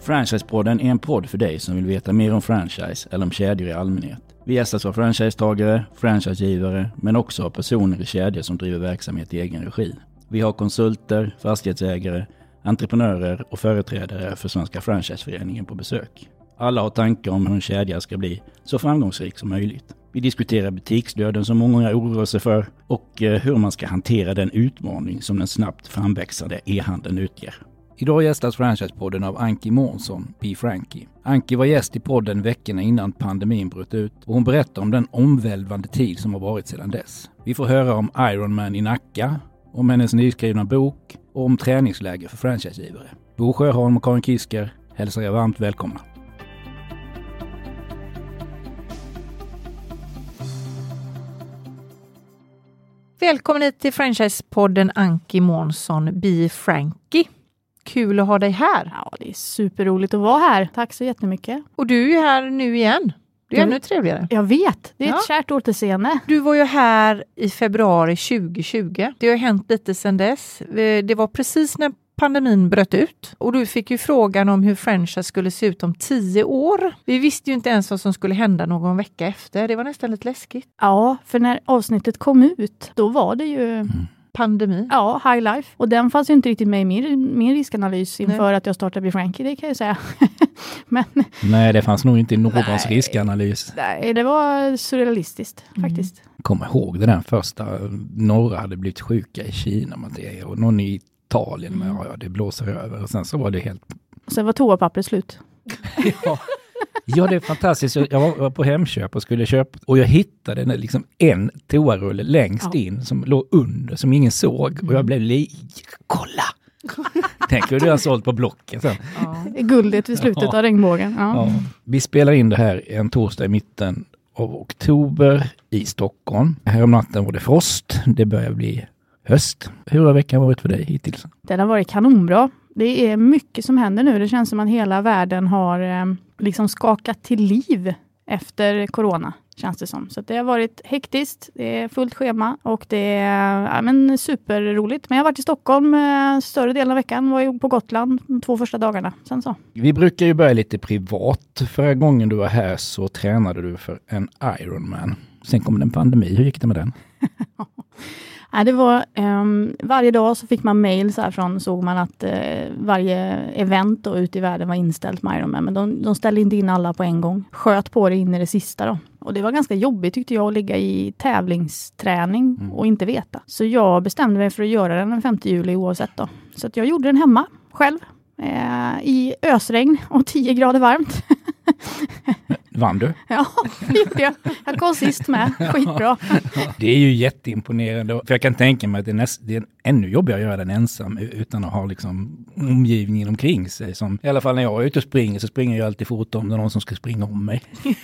Franchisepodden är en podd för dig som vill veta mer om franchise eller om kedjor i allmänhet. Vi gästas av franchisetagare, franchisegivare men också av personer i kedjor som driver verksamhet i egen regi. Vi har konsulter, fastighetsägare, entreprenörer och företrädare för Svenska Franchiseföreningen på besök. Alla har tankar om hur en kedja ska bli så framgångsrik som möjligt. Vi diskuterar butiksdöden som många oroar sig för och eh, hur man ska hantera den utmaning som den snabbt framväxande e-handeln utgör. Idag gästas Franchisepodden av Anki Månsson, B. Frankie. Anki var gäst i podden veckorna innan pandemin bröt ut och hon berättar om den omvälvande tid som har varit sedan dess. Vi får höra om Ironman i Nacka, om hennes nyskrivna bok och om träningsläger för franchisegivare. Bo Sjöholm och Karin Kisker hälsar er varmt välkomna. Välkommen hit till Franchisepodden Anki Månsson, B Frankie. Kul att ha dig här. Ja, det är superroligt att vara här. Tack så jättemycket. Och du är ju här nu igen. Det är ännu trevligare. Jag vet, det är Ja. ett kärt återseende. Du var ju här i februari 2020. Det har hänt lite sedan dess. Eh, Det var precis när pandemin bröt ut och du fick ju frågan om hur franchise skulle se ut om tio år. Vi visste ju inte ens vad som skulle hända någon vecka efter. Det var nästan lite läskigt. Ja, för när avsnittet kom ut, då var det ju Pandemi. ja, high life. Och den fanns ju inte riktigt med i min, min riskanalys inför att jag startade Be Frankie, det kan jag säga. Men Nej, det fanns nog inte i någons Nej. riskanalys. nej, det var surrealistiskt faktiskt. Kom ihåg det där första, några hade blivit sjuka i Kina med det och någon i Italien med ja, ja, det blåser över och sen så var det helt Och sen var toapappret slut. Ja. Ja, det är fantastiskt. Jag var- på Hemköp och skulle köpa och jag hittade en, liksom en toarulle längst Ja. in som låg under, som ingen såg. Och jag blev li... Kolla! Tänk hur du har sålt på Blocket sen. Guldet vid slutet Ja. av regnbågen. Ja. Ja. Vi spelar in det här en torsdag i mitten av oktober i Stockholm. Här om natten var det frost. Det börjar bli höst. Hur har veckan varit för dig hittills? Den har varit kanonbra. Det är mycket som händer nu. Det känns som att hela världen har eh, liksom skakat till liv efter corona. Känns det som. Så det har varit hektiskt, det är fullt schema och det är ja, men superroligt. Men jag har varit i Stockholm eh, större delen av veckan, var på Gotland de två första dagarna. Sen så. Vi brukar ju börja lite privat. Förra gången du var här så tränade du för en Ironman. Sen kom det en pandemi. Hur gick det med den? Nej, det var, ehm, varje dag så fick man mail så från, såg man att eh, varje event då, ute i världen var inställt med Ironman. Men de, de ställde inte in alla på en gång. Sköt på det in i det sista då. Och det var ganska jobbigt tyckte jag att ligga i tävlingsträning och inte veta. Så jag bestämde mig för att göra den den 5 juli oavsett då. Så jag gjorde den hemma själv. Eh, I ösregn och 10 grader varmt. Vann du? ja, det gjorde jag. Jag kom sist med. Skitbra. Det är ju jätteimponerande. För jag kan tänka mig att det är, näst, det är ännu jobbigare att göra den ensam utan att ha liksom omgivningen omkring sig. Som, I alla fall när jag är ute och springer så springer jag alltid fort om det är någon som ska springa om mig.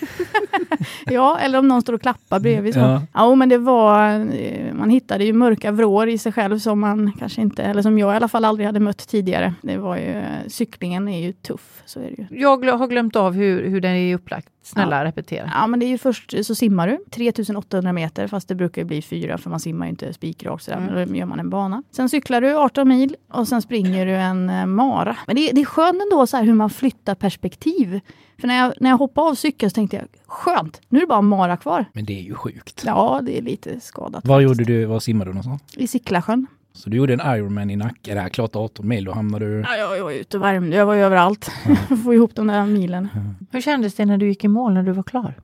Ja, eller om någon står och klappar bredvid. Så. Ja. Ja. men det var, eh, man hittade ju mörka vrår i sig själv som man kanske inte, eller som jag i alla fall aldrig hade mött tidigare. Det var ju, cyklingen är ju tuff, så är det ju. Jag har glömt av hur, hur den är upplagt. Snälla repetera. Ja, men det är ju först så simmar du 3800 meter, fast det brukar ju bli fyra för man simmar ju inte spikrakt sådär, men då gör man en bana. Sen cyklar du 18 mil och sen springer du en eh, mara. Men det, det är skönt ändå så hur man flyttar perspektiv. För när jag, när jag hoppade av cykeln så tänkte jag, skönt, nu är det bara en mara kvar. Men det är ju sjukt. Ja, det är lite skadat. Var faktiskt. gjorde du, var simmade du någonstans? I Sicklasjön. Så du gjorde en Ironman i Nacka, det här klart 18 mil, då hamnade du... Ja, jag, jag var ute och värmde, jag var ju överallt. att Få ihop de där milen. Hur kändes det när du gick i mål när du var klar?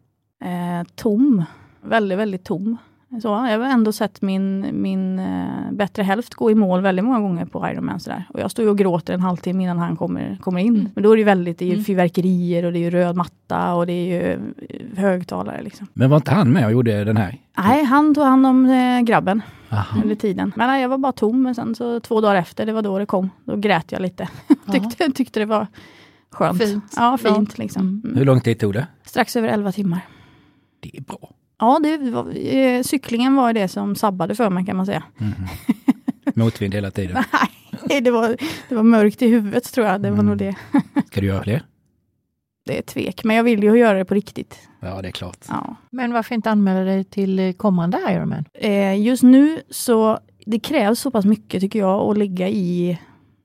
Eh, tom. Väldigt, väldigt tom. Så, jag har ändå sett min, min eh, bättre hälft gå i mål väldigt många gånger på Ironman. Sådär. Och jag står ju och gråter en halvtimme innan han kommer, kommer in. Men då är det väldigt, det är ju fyrverkerier och det är ju röd matta och det är ju eh, högtalare. Liksom. Men var inte han med och gjorde den här? Nej, han tog hand om eh, grabben Aha. under tiden. Men nej, jag var bara tom, men sen så två dagar efter, det var då det kom. Då grät jag lite. tyckte, tyckte det var skönt. Fint. Ja, fint liksom. Mm. Hur lång tid tog det? Strax över 11 timmar. Det är bra. Ja, det var, eh, cyklingen var det som sabbade för mig kan man säga. Motvind hela tiden. Nej, det var, det var mörkt i huvudet tror jag. Det var nog det. Ska du göra fler? Det är tvek, men jag vill ju göra det på riktigt. Ja, det är klart. Ja. Men varför inte anmäla dig till eh, kommande Ironman? Eh, just nu så det krävs så pass mycket tycker jag att ligga i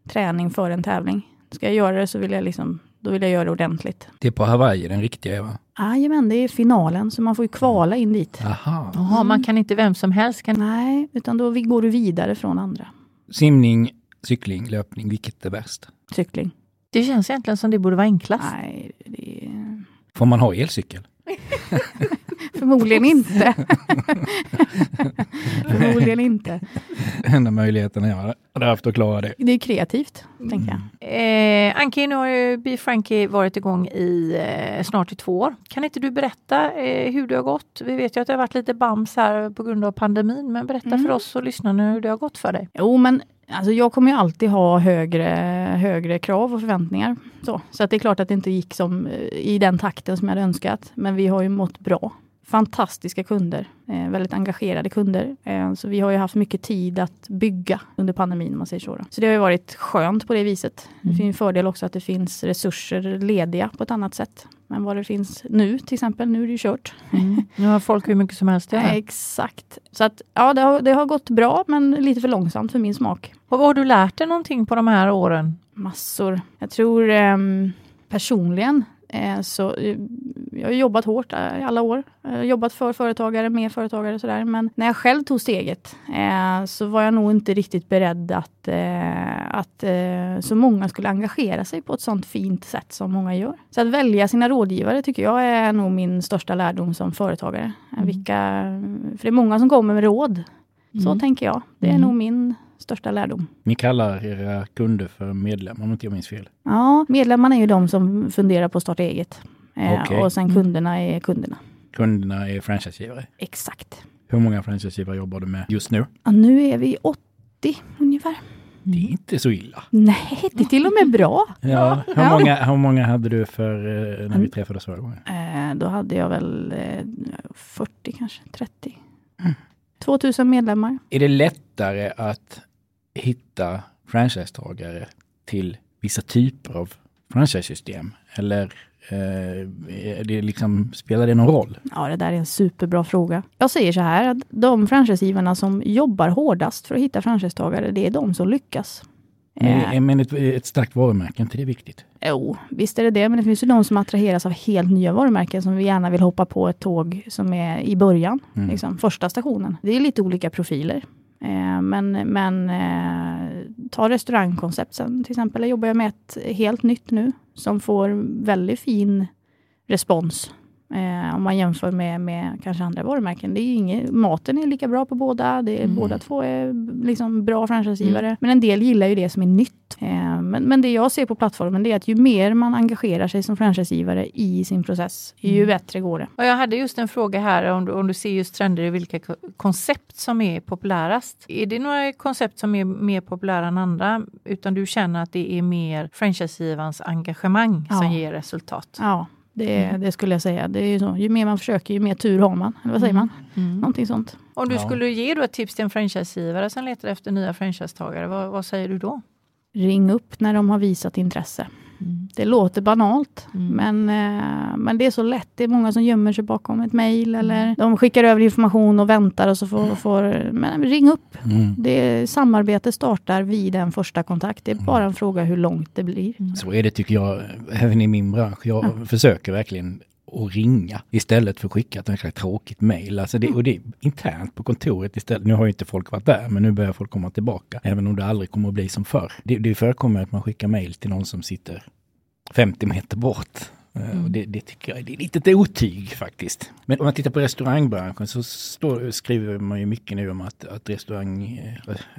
träning för en tävling. Ska jag göra det så vill jag liksom, Då vill jag göra det ordentligt. Det är på Hawaii, den riktiga va? Jajamän, det är finalen, så man får ju kvala in dit. Aha. Jaha, man kan inte vem som helst kan... Nej, utan då vi- går du vidare från andra. Simning, cykling, löpning, vilket är värst? Cykling. Det känns egentligen som det borde vara enklast. Nej, det. Får man ha elcykel? Förmodligen inte. Förmodligen inte. Enda möjligheten jag hade haft att klara det. Det är kreativt, tänker jag. Eh, Anki, nu har ju Be Frankie varit igång i eh, snart i två år. Kan inte du berätta eh, hur det har gått? Vi vet ju att det har varit lite bams här på grund av pandemin, men berätta Mm. för oss och lyssnarna hur det har gått för dig. Jo, men alltså, jag kommer ju alltid ha högre, högre krav och förväntningar. Så, så att det är klart att det inte gick som, eh, i den takten som jag hade önskat. Men vi har ju mått bra. Fantastiska kunder, eh, väldigt engagerade kunder. Eh, så vi har ju haft mycket tid att bygga under pandemin, om man säger så. Då. Så det har ju varit skönt på det viset. Det finns en fördel också att det finns resurser lediga på ett annat sätt. än vad det finns nu, till exempel. Nu är det ju kört. Nu har folk hur mycket som helst att göra. Exakt. Så att ja, det har, det har gått bra, men lite för långsamt för min smak. Och vad har du lärt dig någonting på de här åren? Massor. Jag tror ehm, personligen eh, så eh, jag har jobbat hårt eh, i alla år. Jobbat för företagare, med företagare och sådär. Men när jag själv tog steget eh, så var jag nog inte riktigt beredd att, eh, att eh, så många skulle engagera sig på ett sånt fint sätt som många gör. Så att välja sina rådgivare tycker jag är nog min största lärdom som företagare. Mm. Vilka, för det är många som kommer med råd. Så Mm. tänker jag. Det är Mm. nog min största lärdom. Ni kallar era kunder för medlemmar om inte jag minns fel. Ja, medlemmarna är ju de som funderar på att starta eget. Eh, Okej. Och sen kunderna är kunderna. Kunderna är franchisegivare. Exakt. Hur många franchisegivare jobbar du med just nu? Ja, nu är vi 80 ungefär. Det är inte så illa. Nej, det är till och med bra. Ja, hur. Många, hur många hade du för eh, när vi träffades förra gången? Eh, då hade jag väl eh, 40 kanske, 30. 2000 medlemmar. Är det lättare att hitta franchisetagare till vissa typer av franchisesystem? Eller eh, är det liksom, spelar det någon roll? Ja, det där är en superbra fråga. Jag säger så här, att de franchisegivarna som jobbar hårdast för att hitta franchisetagare, det är de som lyckas. Eh, Men, men ett, ett starkt varumärke, är inte det viktigt? Jo, visst är det det, men det finns ju de som attraheras av helt nya varumärken som vi gärna vill hoppa på ett tåg som är i början, Mm. liksom, första stationen. Det är lite olika profiler. Eh, men men eh, ta restaurangkoncept sen till exempel. Där jobbar jag med ett helt nytt nu som får väldigt fin respons. Eh, om man jämför med, med kanske andra varumärken. Det är ju inget, maten är lika bra på båda. Det är, Mm. Båda två är liksom bra franchisegivare. Men en del gillar ju det som är nytt. Eh, men, men det jag ser på plattformen det är att ju mer man engagerar sig som franchisegivare i sin process, ju Mm. bättre går det. Och jag hade just en fråga här om du, om du ser just trender i vilka ko- koncept som är populärast. Är det några koncept som är mer populära än andra? Utan du känner att det är mer franchisegivarens engagemang som Ja. ger resultat? Ja, det, Mm. det skulle jag säga. Det är ju, så. ju mer man försöker, ju mer tur har man. Eller vad säger man? Mm. Någonting sånt. Om du Ja. skulle ge då ett tips till en franchisegivare som letar efter nya franchisetagare, vad, vad säger du då? Ring upp när de har visat intresse. Det låter banalt, Mm. men, eh, men det är så lätt. Det är många som gömmer sig bakom ett mejl Mm. eller de skickar över information och väntar och så får, får men ring upp. Mm. Det, samarbete startar vid en första kontakt. Det är bara Mm. en fråga hur långt det blir. Så är det tycker jag, även i min bransch. Jag försöker verkligen att ringa istället för att skicka ett tråkigt mejl. Alltså det, och det är internt på kontoret istället. Nu har ju inte folk varit där, men nu börjar folk komma tillbaka. Även om det aldrig kommer att bli som förr. Det, det förekommer att man skickar mejl till någon som sitter 50 meter bort. Eh, Och det, det tycker jag det är lite otyg faktiskt. Men om man tittar på restaurangbranschen så står, skriver man ju mycket nu om att, att restaurang,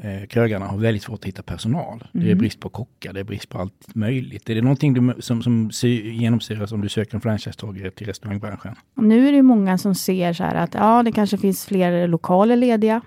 eh, eh, har väldigt svårt att hitta personal. Det är brist på kockar, det är brist på allt möjligt. Är det någonting du, som, som sy- genomsyras om du söker en franchisetagare till restaurangbranschen? Nu är det många som ser så här att ja, det kanske finns fler lokaler lediga.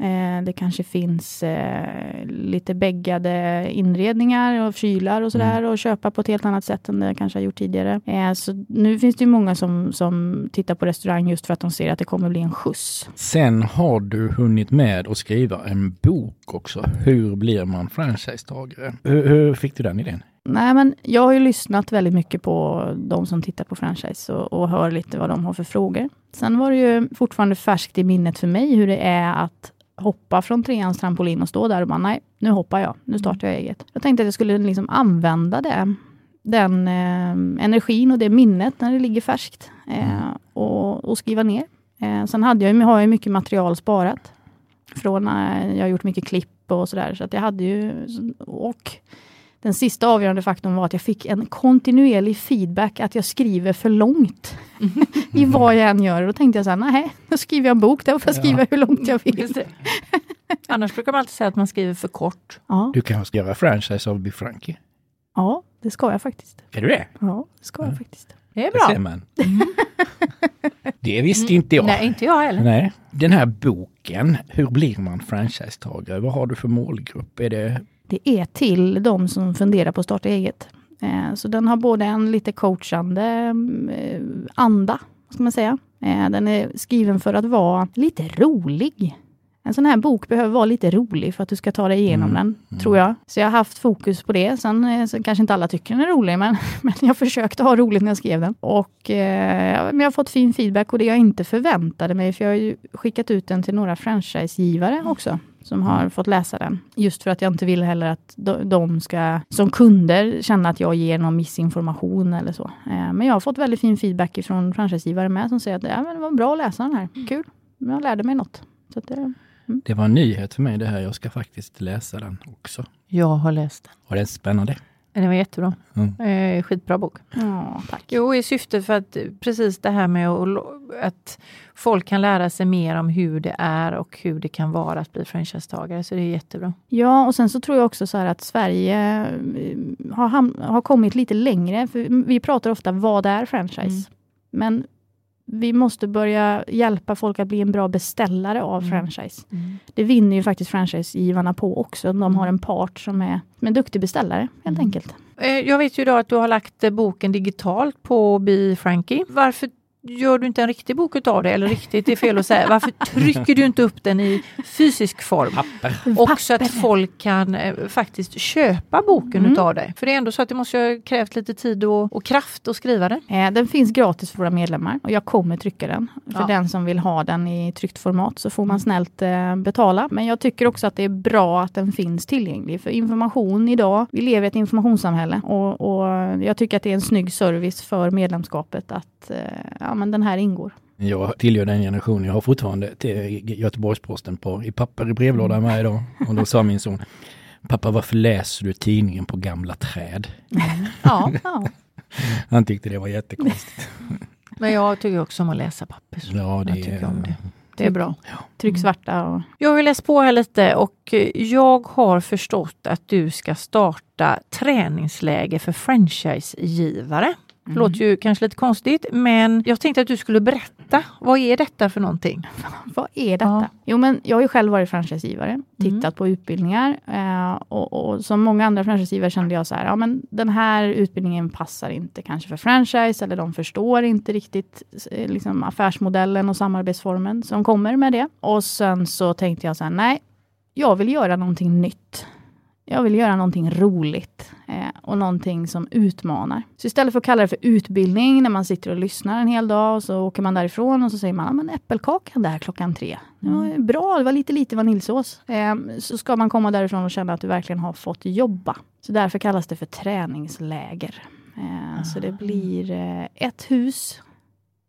Eh, det kanske finns eh, lite bäggade inredningar och kylar och sådär och köpa på ett helt annat sätt än det kanske har gjort tidigare. Eh, så nu finns det ju många som, som tittar på restaurang just för att de ser att det kommer bli en skjuts. Sen har du hunnit med att skriva en bok också. Hur blir man franchisetagare? Hur, hur fick du den idén? Nej, men jag har ju lyssnat väldigt mycket på de som tittar på franchise och, och hör lite vad de har för frågor. Sen var det ju fortfarande färskt i minnet för mig hur det är att hoppa från treans trampolin och stå där och bara nej, nu hoppar jag, nu startar jag eget. Jag tänkte att jag skulle liksom använda det den eh, energin och det minnet när det ligger färskt eh, och, och, skriva ner. Eh, sen hade jag, har jag mycket material sparat. Från, eh, jag har gjort mycket klipp och sådär. Så att jag hade ju, och den sista avgörande faktorn var att jag fick en kontinuerlig feedback att jag skriver för långt. I vad jag än gör. Då tänkte jag så här, nej, då skriver jag en bok, där får jag skriva ja. hur långt jag vill. Annars brukar man alltid säga att man skriver för kort. Ja. Du ska göra franchise av Biff Frankie? Ja, det ska jag faktiskt. Är du det? Ja, det ska jag faktiskt. Det är bra. Det. Mm. det visste inte jag. Nej, inte jag heller. Nej. Den här boken, hur blir man franchisetagare? Vad har du för målgrupp? Är det... det är till de som funderar på att starta eget. Eh, så den har både en lite coachande eh, anda, ska man säga. Eh, den är skriven för att vara lite rolig. En sån här bok behöver vara lite rolig för att du ska ta dig igenom mm. den, mm. tror jag. Så jag har haft fokus på det. Sen så kanske inte alla tycker den är rolig, men, men jag försökte ha roligt när jag skrev den. Och eh, men jag har fått fin feedback och det jag inte förväntade mig, för jag har ju skickat ut den till några franchisegivare också som har mm. fått läsa den. Just för att jag inte vill heller att de ska, som kunder, känna att jag ger någon missinformation eller så. Eh, men jag har fått väldigt fin feedback från franchisegivare med, som säger att ja, men det var bra att läsa den här. Mm. Kul, jag lärde mig något. Så det, Mm. Det var en nyhet för mig det här. Jag ska faktiskt läsa den också. Jag har läst den. Var den spännande? Den var jättebra. Mm. Eh, skitbra bok. Ja, tack. Jo, i syfte för att precis det här med att folk kan lära sig mer om hur det är och hur det kan vara att bli franchisetagare. Så det är jättebra. Ja, och sen så tror jag också så att Sverige eh, har, har kommit lite längre. För vi pratar ofta vad är franchise? Mm. Men vi måste börja hjälpa folk att bli en bra beställare av mm. franchise. Mm. Det vinner ju faktiskt franchisegivarna på också. De har en part som är, en duktig beställare helt mm. enkelt. Eh, jag vet ju då att du har lagt boken digitalt på Be Frankie. Varför gör du inte en riktig bok utav det? Eller riktigt, är fel att säga. Varför trycker du inte upp den i fysisk form? Papper. Och så att folk kan eh, faktiskt köpa boken mm. utav dig. För det är ändå så att det måste ha krävt lite tid och, och kraft att skriva den. Eh, den finns gratis för våra medlemmar och jag kommer trycka den. För ja. den som vill ha den i tryckt format så får man snällt eh, betala. Men jag tycker också att det är bra att den finns tillgänglig. För information idag, vi lever i ett informationssamhälle och, och jag tycker att det är en snygg service för medlemskapet att eh, ja, men den här ingår. Jag tillhör den generationen, jag har fortfarande till Göteborgs-Posten på, i papper i brevlådan varje dag. Och då sa min son, pappa varför läser du tidningen på gamla träd? Mm. Ja, ja. Han tyckte det var jättekonstigt. Men jag tycker också om att läsa papper. Ja, det, jag om det. det är bra. Ja. Trycksvarta och... Jag har läst på här lite och jag har förstått att du ska starta träningsläger för franchisegivare. Det mm. låter ju kanske lite konstigt, men jag tänkte att du skulle berätta. Vad är detta för någonting? vad är detta? Ja. Jo, men jag har ju själv varit franchisegivare, mm. tittat mm. på utbildningar eh, och, och, som många andra franchisegivare kände jag så här, ja men den här utbildningen passar inte kanske för franchise eller de förstår inte riktigt eh, liksom, affärsmodellen och samarbetsformen som kommer med det. Och sen så tänkte jag så här, nej, jag vill göra någonting nytt. Jag vill göra någonting roligt eh, och någonting som utmanar. Så istället för att kalla det för utbildning, när man sitter och lyssnar en hel dag och så åker man därifrån och så säger man, ja men äppelkakan där klockan tre. Det var bra, det var lite lite vaniljsås. Eh, så ska man komma därifrån och känna att du verkligen har fått jobba. Så därför kallas det för träningsläger. Eh, så det blir eh, ett hus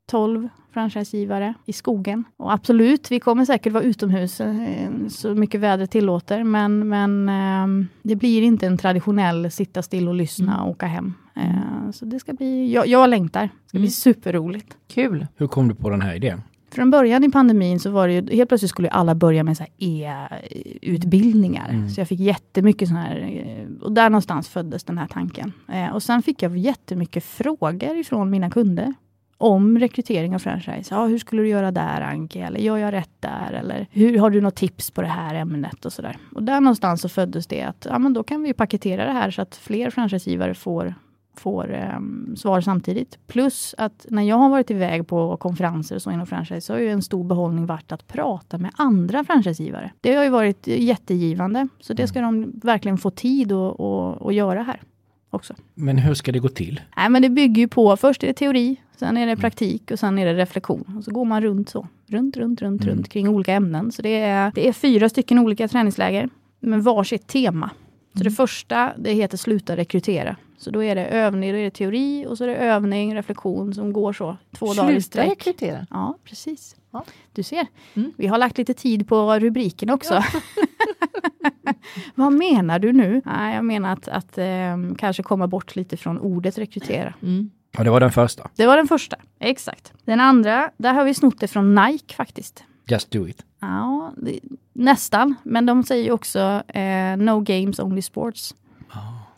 12 franchisegivare i skogen. Och absolut, vi kommer säkert vara utomhus eh, så mycket vädret tillåter, men, men eh, det blir inte en traditionell sitta still och lyssna mm. och åka hem. Eh, så det ska bli, jag, jag längtar. Det ska mm. bli superroligt. Kul! Hur kom du på den här idén? Från början i pandemin så var det ju, helt plötsligt skulle alla börja med e-utbildningar. Mm. Så jag fick jättemycket sådana här, och där någonstans föddes den här tanken. och sen fick jag jättemycket frågor ifrån mina kunder om rekrytering av franchise. Ja, hur skulle du göra där Anke? Eller gör jag rätt där? Eller hur har du något tips på det här ämnet? Och sådär. Och där någonstans så föddes det att ja, men då kan vi paketera det här så att fler franchisegivare får får um, svar samtidigt. Plus att när jag har varit iväg på konferenser och så inom franchise så har ju en stor behållning varit att prata med andra franchisegivare. Det har ju varit jättegivande. Så det ska de verkligen få tid att göra här också. Men hur ska det gå till? Nej, men det bygger ju på, först är det teori, sen är det mm. praktik och sen är det reflektion. Och så går man runt så, runt, runt, runt, mm. runt kring olika ämnen. Så det är, det är fyra stycken olika träningsläger med varsitt tema. Så det första, det heter sluta rekrytera. Så då är det övning, då är det teori och så är det övning, reflektion som går så två dagar i Sluta sträck. rekrytera. Ja, precis. Ja. Du ser, Mm. vi har lagt lite tid på rubriken också. Vad menar du nu? Nej, jag menar att, att ehm, kanske komma bort lite från ordet rekrytera. Mm. Och det var den första. Det var den första, exakt. Den andra, där har vi snott det från Nike faktiskt. Just do it. Ja, det, nästan, men de säger ju också eh, No games, only sports.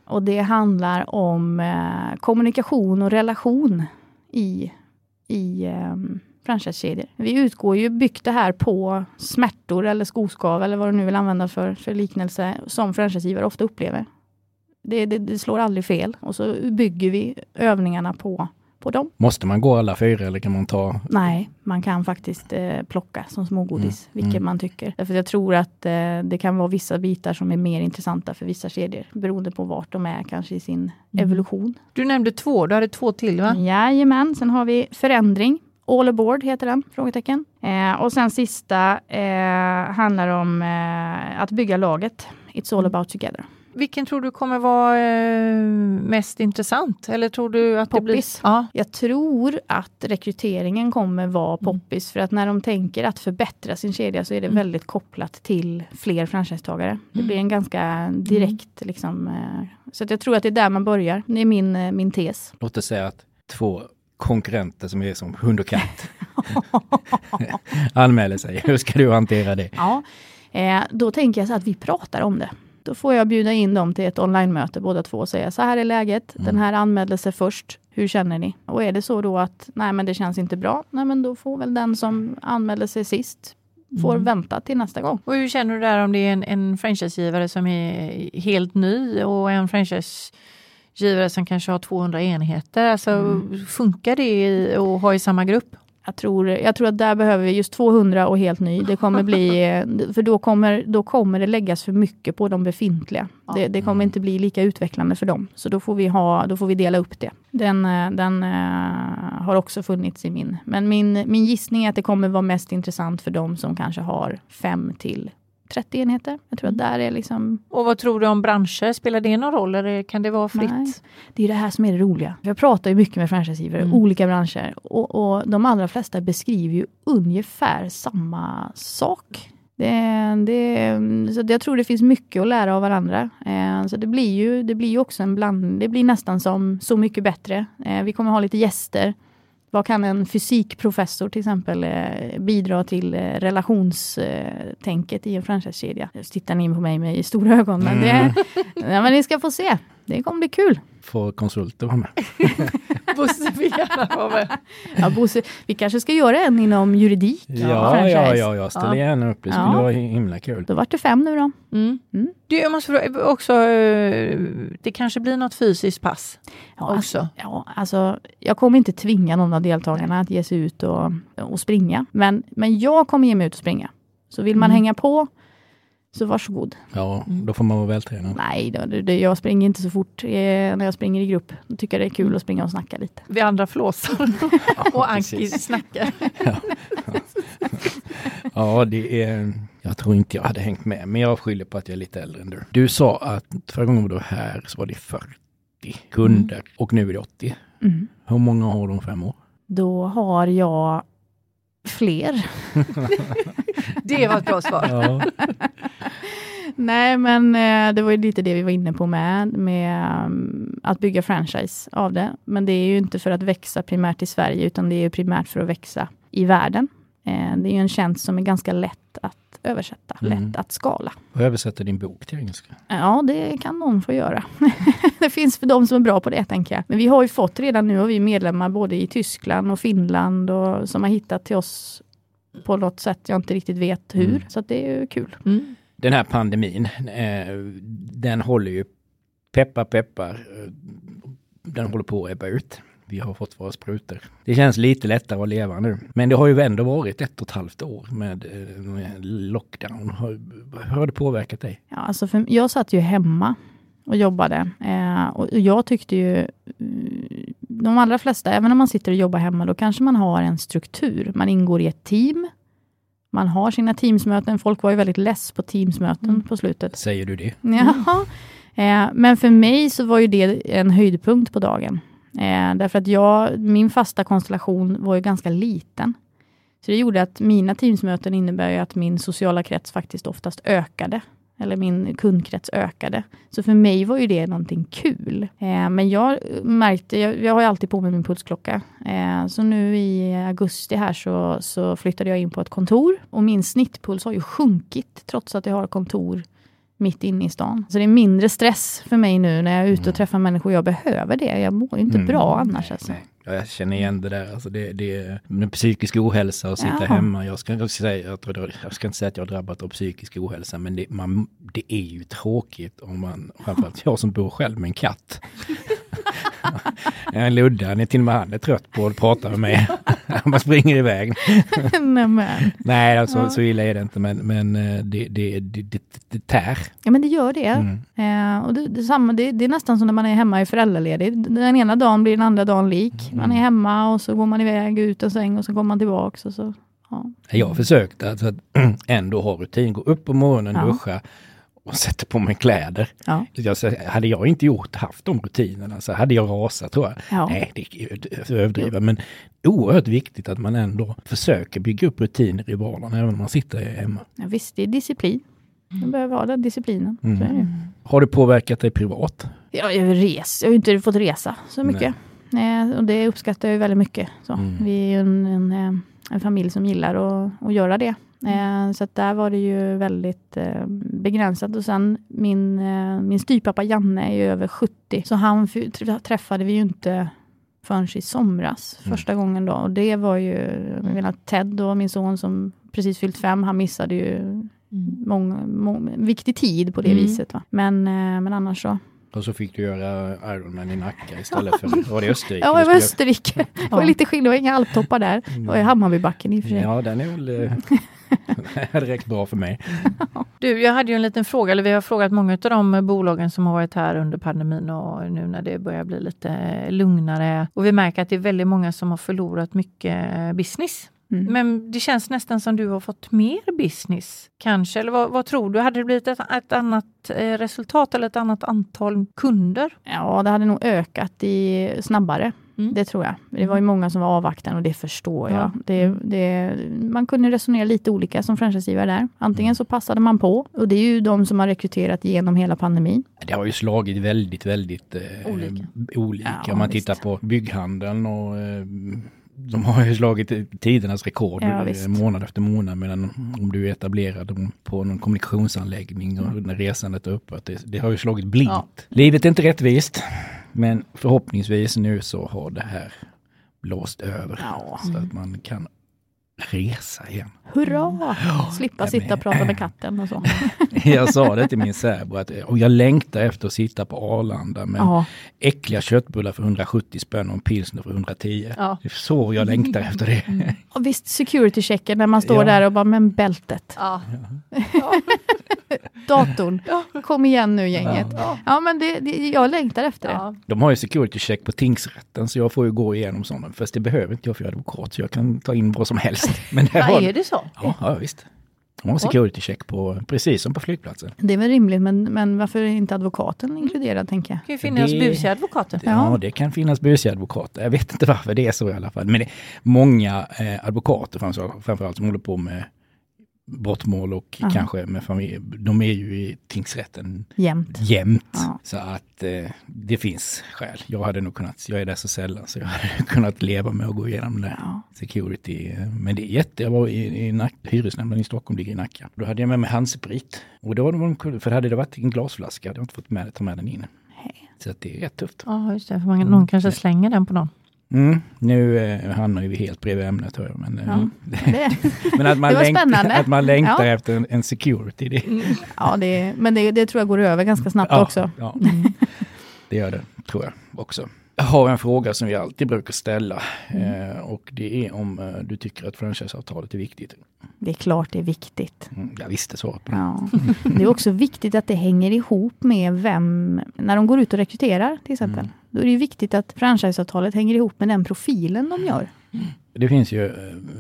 Och det handlar om eh, kommunikation och relation i, i eh, franchisekedjor. Vi utgår ju, byggt det här på smärtor eller skoskav eller vad du nu vill använda för, för liknelse som franchisegivare ofta upplever. Det, det, det slår aldrig fel och så bygger vi övningarna på, på dem. Måste man gå alla fyra eller kan man ta... Nej, man kan faktiskt eh, plocka som smågodis, Mm, vilket mm. man tycker. Därför jag tror att eh, det kan vara vissa bitar som är mer intressanta för vissa kedjor, beroende på vart de är kanske i sin Mm. evolution. Du nämnde två, du hade två till va? Jajamän, sen har vi förändring. All aboard heter den, frågetecken. Eh, och sen sista eh, handlar om eh, att bygga laget. It's all about together. Vilken tror du kommer vara eh, mest intressant? Eller tror du att det blir... Poppis. Ja. Jag tror att rekryteringen kommer vara Mm. poppis för att när de tänker att förbättra sin kedja så är det Mm. väldigt kopplat till fler franchisetagare. Det Mm. blir en ganska direkt liksom, eh, så att jag tror att det är där man börjar. Det är min, eh, min tes. Låt oss säga att två konkurrenter som är som hund och katt anmäler sig. Hur ska du hantera det? Ja, eh, då tänker jag så att vi pratar om det. Då får jag bjuda in dem till ett online-möte båda två och säga så här är läget, den här anmälde sig först, hur känner ni? Och är det så då att nej men det känns inte bra, nej men då får väl den som anmälde sig sist får vänta till nästa gång. Och hur känner du där om det är en, en franchisegivare som är helt ny och en franchisegivare som kanske har 200 enheter? Alltså, Funkar det att ha i samma grupp? Jag tror, jag tror att där behöver vi just 200 och helt ny. Det kommer bli, för då kommer, då kommer det läggas för mycket på de befintliga. Ja. Det, det kommer inte bli lika utvecklande för dem. Så då får vi, ha, då får vi dela upp det. Den, eh, den eh, har också funnits i min. Men min, min gissning är att det kommer vara mest intressant för dem som kanske har 5 till 30 enheter. Jag tror att där är liksom Och vad tror du om branscher? Spelar det någon roll eller kan det vara fritt? Nej. Det är det här som är det roliga. Jag pratar ju mycket med franchisegivare, Mm. olika branscher. Och, och de allra flesta beskriver ju ungefär samma sak. Det, det, så jag tror det finns mycket att lära av varandra. Eh, så det blir ju det blir också en blandning. Det blir nästan som Så mycket bättre. Eh, vi kommer ha lite gäster. Vad kan en fysikprofessor till exempel eh, bidra till eh, relationstänket i en franchisekedja? Nu tittar ni in på mig med stora ögon, men, det, ja, men ni ska få se. Det kommer bli kul. Får konsulter vara med? Bosse vill gärna vara med. Ja, Bosse, vi kanske ska göra en inom juridik. Ja, ja, ja, jag ställer Ja. gärna upp. Det skulle Ja. vara himla kul. Då vart det fem nu då. Mm. Mm. Du, jag måste fråga också, eh, det kanske blir något fysiskt pass Ja, också? Alltså, ja, alltså, jag kommer inte tvinga någon av deltagarna att ge sig ut och, och springa. Men, men jag kommer ge mig ut och springa. Så vill man Mm. hänga på, så varsågod. Ja, då får man vara vältränad. Nej, då, det, det, jag springer inte så fort eh, när jag springer i grupp. Då tycker jag det är kul att springa och snacka lite. Vi andra flåsar och Anki snackar. Ja, det är... Jag tror inte jag hade hängt med, men jag skyller på att jag är lite äldre än du. Du sa att förra gången du var här så var det 40 kunder och nu är det 80. Mm. Hur många har de fem år? Då har jag fler. Det var ett bra svar. Ja. Nej, men eh, det var ju lite det vi var inne på med, med um, att bygga franchise av det. Men det är ju inte för att växa primärt i Sverige, utan det är ju primärt för att växa i världen. Eh, det är ju en tjänst som är ganska lätt att översätta, Mm. lätt att skala. Och översätta din bok till engelska. Ja, det kan någon få göra. det finns för de som är bra på det, tänker jag. Men vi har ju fått redan nu, och vi är medlemmar både i Tyskland och Finland och som har hittat till oss på något sätt jag inte riktigt vet hur. Mm. Så att det är ju kul. Mm. Den här pandemin, eh, den håller ju peppar peppar. Den håller på att ebba ut. Vi har fått våra sprutor. Det känns lite lättare att leva nu. Men det har ju ändå varit ett och ett halvt år med, eh, med lockdown. Har, hur har det påverkat dig? Ja, alltså för, jag satt ju hemma och jobbade. Eh, och jag tyckte ju, de allra flesta, även om man sitter och jobbar hemma, då kanske man har en struktur. Man ingår i ett team. Man har sina teamsmöten. Folk var ju väldigt less på teamsmöten Mm. på slutet. Säger du det? Jaha. Eh, men för mig så var ju det en höjdpunkt på dagen. Eh, därför att jag, min fasta konstellation var ju ganska liten. Så det gjorde att mina teamsmöten innebär ju att min sociala krets faktiskt oftast ökade. Eller min kundkrets ökade. Så för mig var ju det någonting kul. Eh, men jag märkte, jag, jag har ju alltid på mig min pulsklocka. Eh, så nu i augusti här så, så flyttade jag in på ett kontor. Och min snittpuls har ju sjunkit trots att jag har kontor mitt inne i stan. Så det är mindre stress för mig nu när jag är ute och Mm. träffar människor. Jag behöver det. Jag mår ju inte Mm. bra annars. Alltså. Nej, ja, jag känner igen det där. Alltså det, det, med psykisk ohälsa och sitta Ja. hemma. Jag ska, säga, jag, tror, jag ska inte säga att jag har drabbat av psykisk ohälsa, men det, man, det är ju tråkigt om man, framförallt jag som bor själv med en katt. En är till och med han är trött på att prata med mig. Man springer iväg. Nej, alltså, Ja. så illa är det inte, men, men eh, det, det, det, det, det tär. Ja men det gör det. Mm. Eh, och det, det, samma, det, det är nästan som när man är hemma i föräldraledig. Den ena dagen blir den andra dagen lik. Man är Mm. hemma och så går man iväg ut en säng och så kommer man tillbaks. Och så, ja. Jag har försökt att, att ändå ha rutin, gå upp på morgonen, Ja. duscha och sätta på mig kläder. Ja. Jag, säger, hade jag inte gjort, haft de rutinerna så hade jag rasat tror jag. Ja. Nej, det är överdriva, men oerhört viktigt att man ändå försöker bygga upp rutiner i vardagen, även om man sitter hemma. Ja, visst, det är disciplin. Man behöver ha den disciplinen. Mm. Så. Har det påverkat dig privat? Ja, jag, res, jag har ju inte fått resa så mycket. Eh, och det uppskattar jag väldigt mycket. Så. Mm. Vi är en, en, eh, en familj som gillar att, att göra det. Eh, så att där var det ju väldigt eh, begränsat. Och sen min, eh, min styvpappa Janne är ju över 70. Så han träffade vi ju inte förrän i somras. Mm. Första gången då. Och det var ju, jag menar Ted då, min son som precis fyllt fem, han missade ju många, många, viktig tid på det Mm. viset. Va? Men, men annars så. Och så fick du göra Ironman i Nacka istället för, var det Österrike? Ja, i skulle- Österrike. Det var lite skillnad, det var inga alptoppar där. Det var i Hammarbybacken i och för sig. Ja, den är väl... eh, Det hade räckt bra för mig. Du, jag hade ju en liten fråga, eller vi har frågat många av de bolagen som har varit här under pandemin och nu när det börjar bli lite lugnare. Och vi märker att det är väldigt många som har förlorat mycket business. Mm. Men det känns nästan som du har fått mer business, kanske? Eller vad, vad tror du? Hade det blivit ett, ett annat eh, resultat eller ett annat antal kunder? Ja, det hade nog ökat i, snabbare. Mm. Det tror jag. Det var ju många som var avvaktande och det förstår jag. Ja. Det, det, man kunde resonera lite olika som franchisegivare där. Antingen så passade man på och det är ju de som har rekryterat genom hela pandemin. Det har ju slagit väldigt, väldigt eh, Olika. olika. Ja, Om man visst. tittar på bygghandeln och eh, de har ju slagit tidernas rekord Ja, eh, månad efter månad. Medan om du är etablerad på någon kommunikationsanläggning och när resandet är upphört, det, det har ju slagit blint. Ja. Livet är inte rättvist. Men förhoppningsvis nu så har det här blåst över. Ja. Så att man kan resa igen. Hurra! Slippa jag sitta och prata med katten och så. Jag sa det till min särbo att och jag längtar efter att sitta på Arlanda med Ja, äckliga köttbullar för 170 spänn och en pilsner för 110. Ja. Det är så jag längtar efter det. och visst security-checken när man står Ja. där och bara, men bältet, Ja. datorn, kom igen nu gänget. Ja. Ja, men det, det, jag längtar efter det. De har ju security check på tingsrätten så jag får ju gå igenom sådana. Fast det behöver inte jag för jag är advokat så jag kan ta in vad som helst. Men det Ja, har, är det så? ja, ja, visst. De har security check på, precis som på flygplatsen. Det är väl rimligt, men, men varför är inte advokaten inkluderad, tänker jag? Det kan ju finnas Det- busiga advokater. Ja, det kan finnas busiga advokater. Jag vet inte varför det är så i alla fall. Men det är många eh, advokater framför- framförallt som håller på med brottmål och Ja. kanske med familj. De är ju i tingsrätten Jämt. jämt. Ja. Så att eh, det finns skäl. Jag hade nog kunnat, jag är där så sällan, så jag hade kunnat leva med att gå igenom det. Ja. Security. Men det är jätte, jag var i, i Nack, hyresnämnden i Stockholm ligger i Nacka. Då hade jag med mig handsprit. Och då var de, för hade det varit en glasflaska hade jag inte fått med, ta med den in. Så att det är rätt tufft. Ja, just det. För man, någon kanske slänger den på någon. Mm, nu eh, hamnar vi helt bredvid ämnet hör jag. Men, eh, Ja. Det, men att man, Det var längtar, spännande. att man längtar Ja. efter en, en security. Det, ja, det, men det, det tror jag går över ganska snabbt ja, också. Ja, det gör det, tror jag också. Jag har en fråga som vi alltid brukar ställa eh, och det är om eh, du tycker att franchiseavtalet är viktigt. Det är klart det är viktigt. Mm, jag visste svaret på det. Ja. Det är också viktigt att det hänger ihop med vem, när de går ut och rekryterar till exempel. Mm. Då är det viktigt att franchiseavtalet hänger ihop med den profilen de gör. Det finns ju, eh,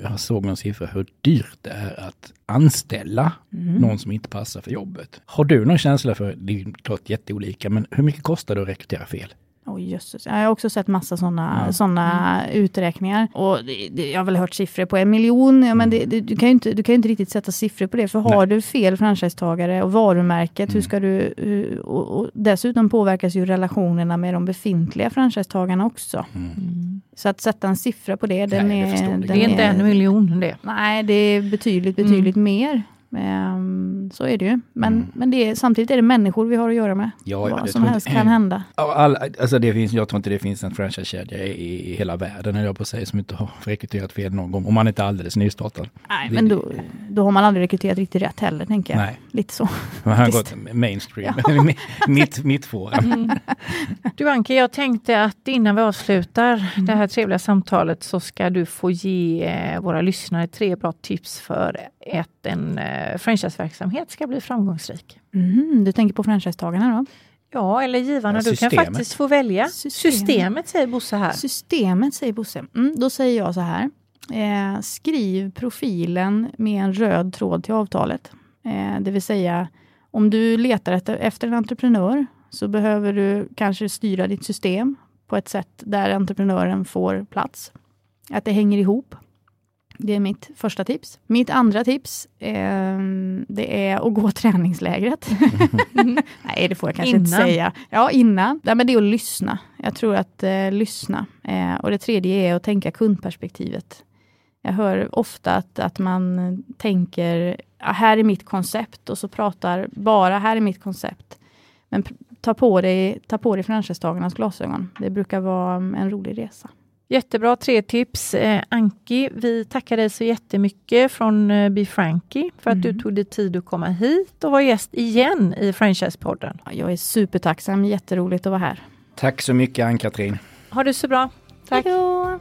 jag såg någon siffra hur dyrt det är att anställa Mm. någon som inte passar för jobbet. Har du någon känsla för, det är klart jätteolika, men hur mycket kostar det att rekrytera fel? Oj jösses, jag har också sett massa sådana Ja. såna uträkningar. Och det, det, jag har väl hört siffror på en miljon, ja, men det, det, du, kan ju inte, du kan ju inte riktigt sätta siffror på det. För har du fel franchisetagare och varumärket, hur Mm. ska du... hur- Och, och dessutom påverkas ju relationerna med de befintliga franchisetagarna också. Mm. Så att sätta en siffra på det, den Nej, det är... den Det är inte en miljon det. Nej, det är betydligt, betydligt mer. Ehm, så är det ju. Men, Mm. men det är, samtidigt är det människor vi har att göra med. Ja, Vad det som helst inte- kan hända. All, alltså det finns, jag tror inte det finns en franchisekedja i, i hela världen, eller jag på att säga, som inte har rekryterat fel någon gång. Om man inte är alldeles nystartad. Nej, Vi- men då, då har man aldrig rekryterat riktigt rätt heller, tänker jag. Nej, Lite så. man har gått mainstream, mitt, mitt fåra. Du Anke, jag tänkte att innan vi avslutar Mm. det här trevliga samtalet så ska du få ge eh, våra lyssnare tre bra tips för att en eh, franchiseverksamhet ska bli framgångsrik. Mhm, du tänker på franchisetagarna då? Ja, eller givarna, Ja, du kan faktiskt få välja. Systemet. Systemet, säger Bosse här. Systemet säger Bosse. Mm, då säger jag så här. Eh, skriv profilen med en röd tråd till avtalet. Eh, det vill säga, om du letar efter, efter en entreprenör så behöver du kanske styra ditt system på ett sätt där entreprenören får plats. Att det hänger ihop. Det är mitt första tips. Mitt andra tips, eh, det är att gå träningslägret. Nej, det får jag kanske inte Innan. säga. Ja, innan. Nej, men det är att lyssna. Jag tror att eh, lyssna. Eh, och det tredje är att tänka kundperspektivet. Jag hör ofta att, att man tänker, ja, här är mitt koncept och så pratar bara, här är mitt koncept. Men ta på dig, ta på dig franchisetagarnas glasögon. Det brukar vara en rolig resa. Jättebra tre tips. Eh, Anki, vi tackar dig så jättemycket från eh, Be Frankie för att du Mm. tog dig tid att komma hit och vara gäst igen i Franchisepodden. Ja, Jag är supertacksam, jätteroligt att vara här. Tack så mycket Ann-Katrin. Ha det så bra. Tack. Hej då!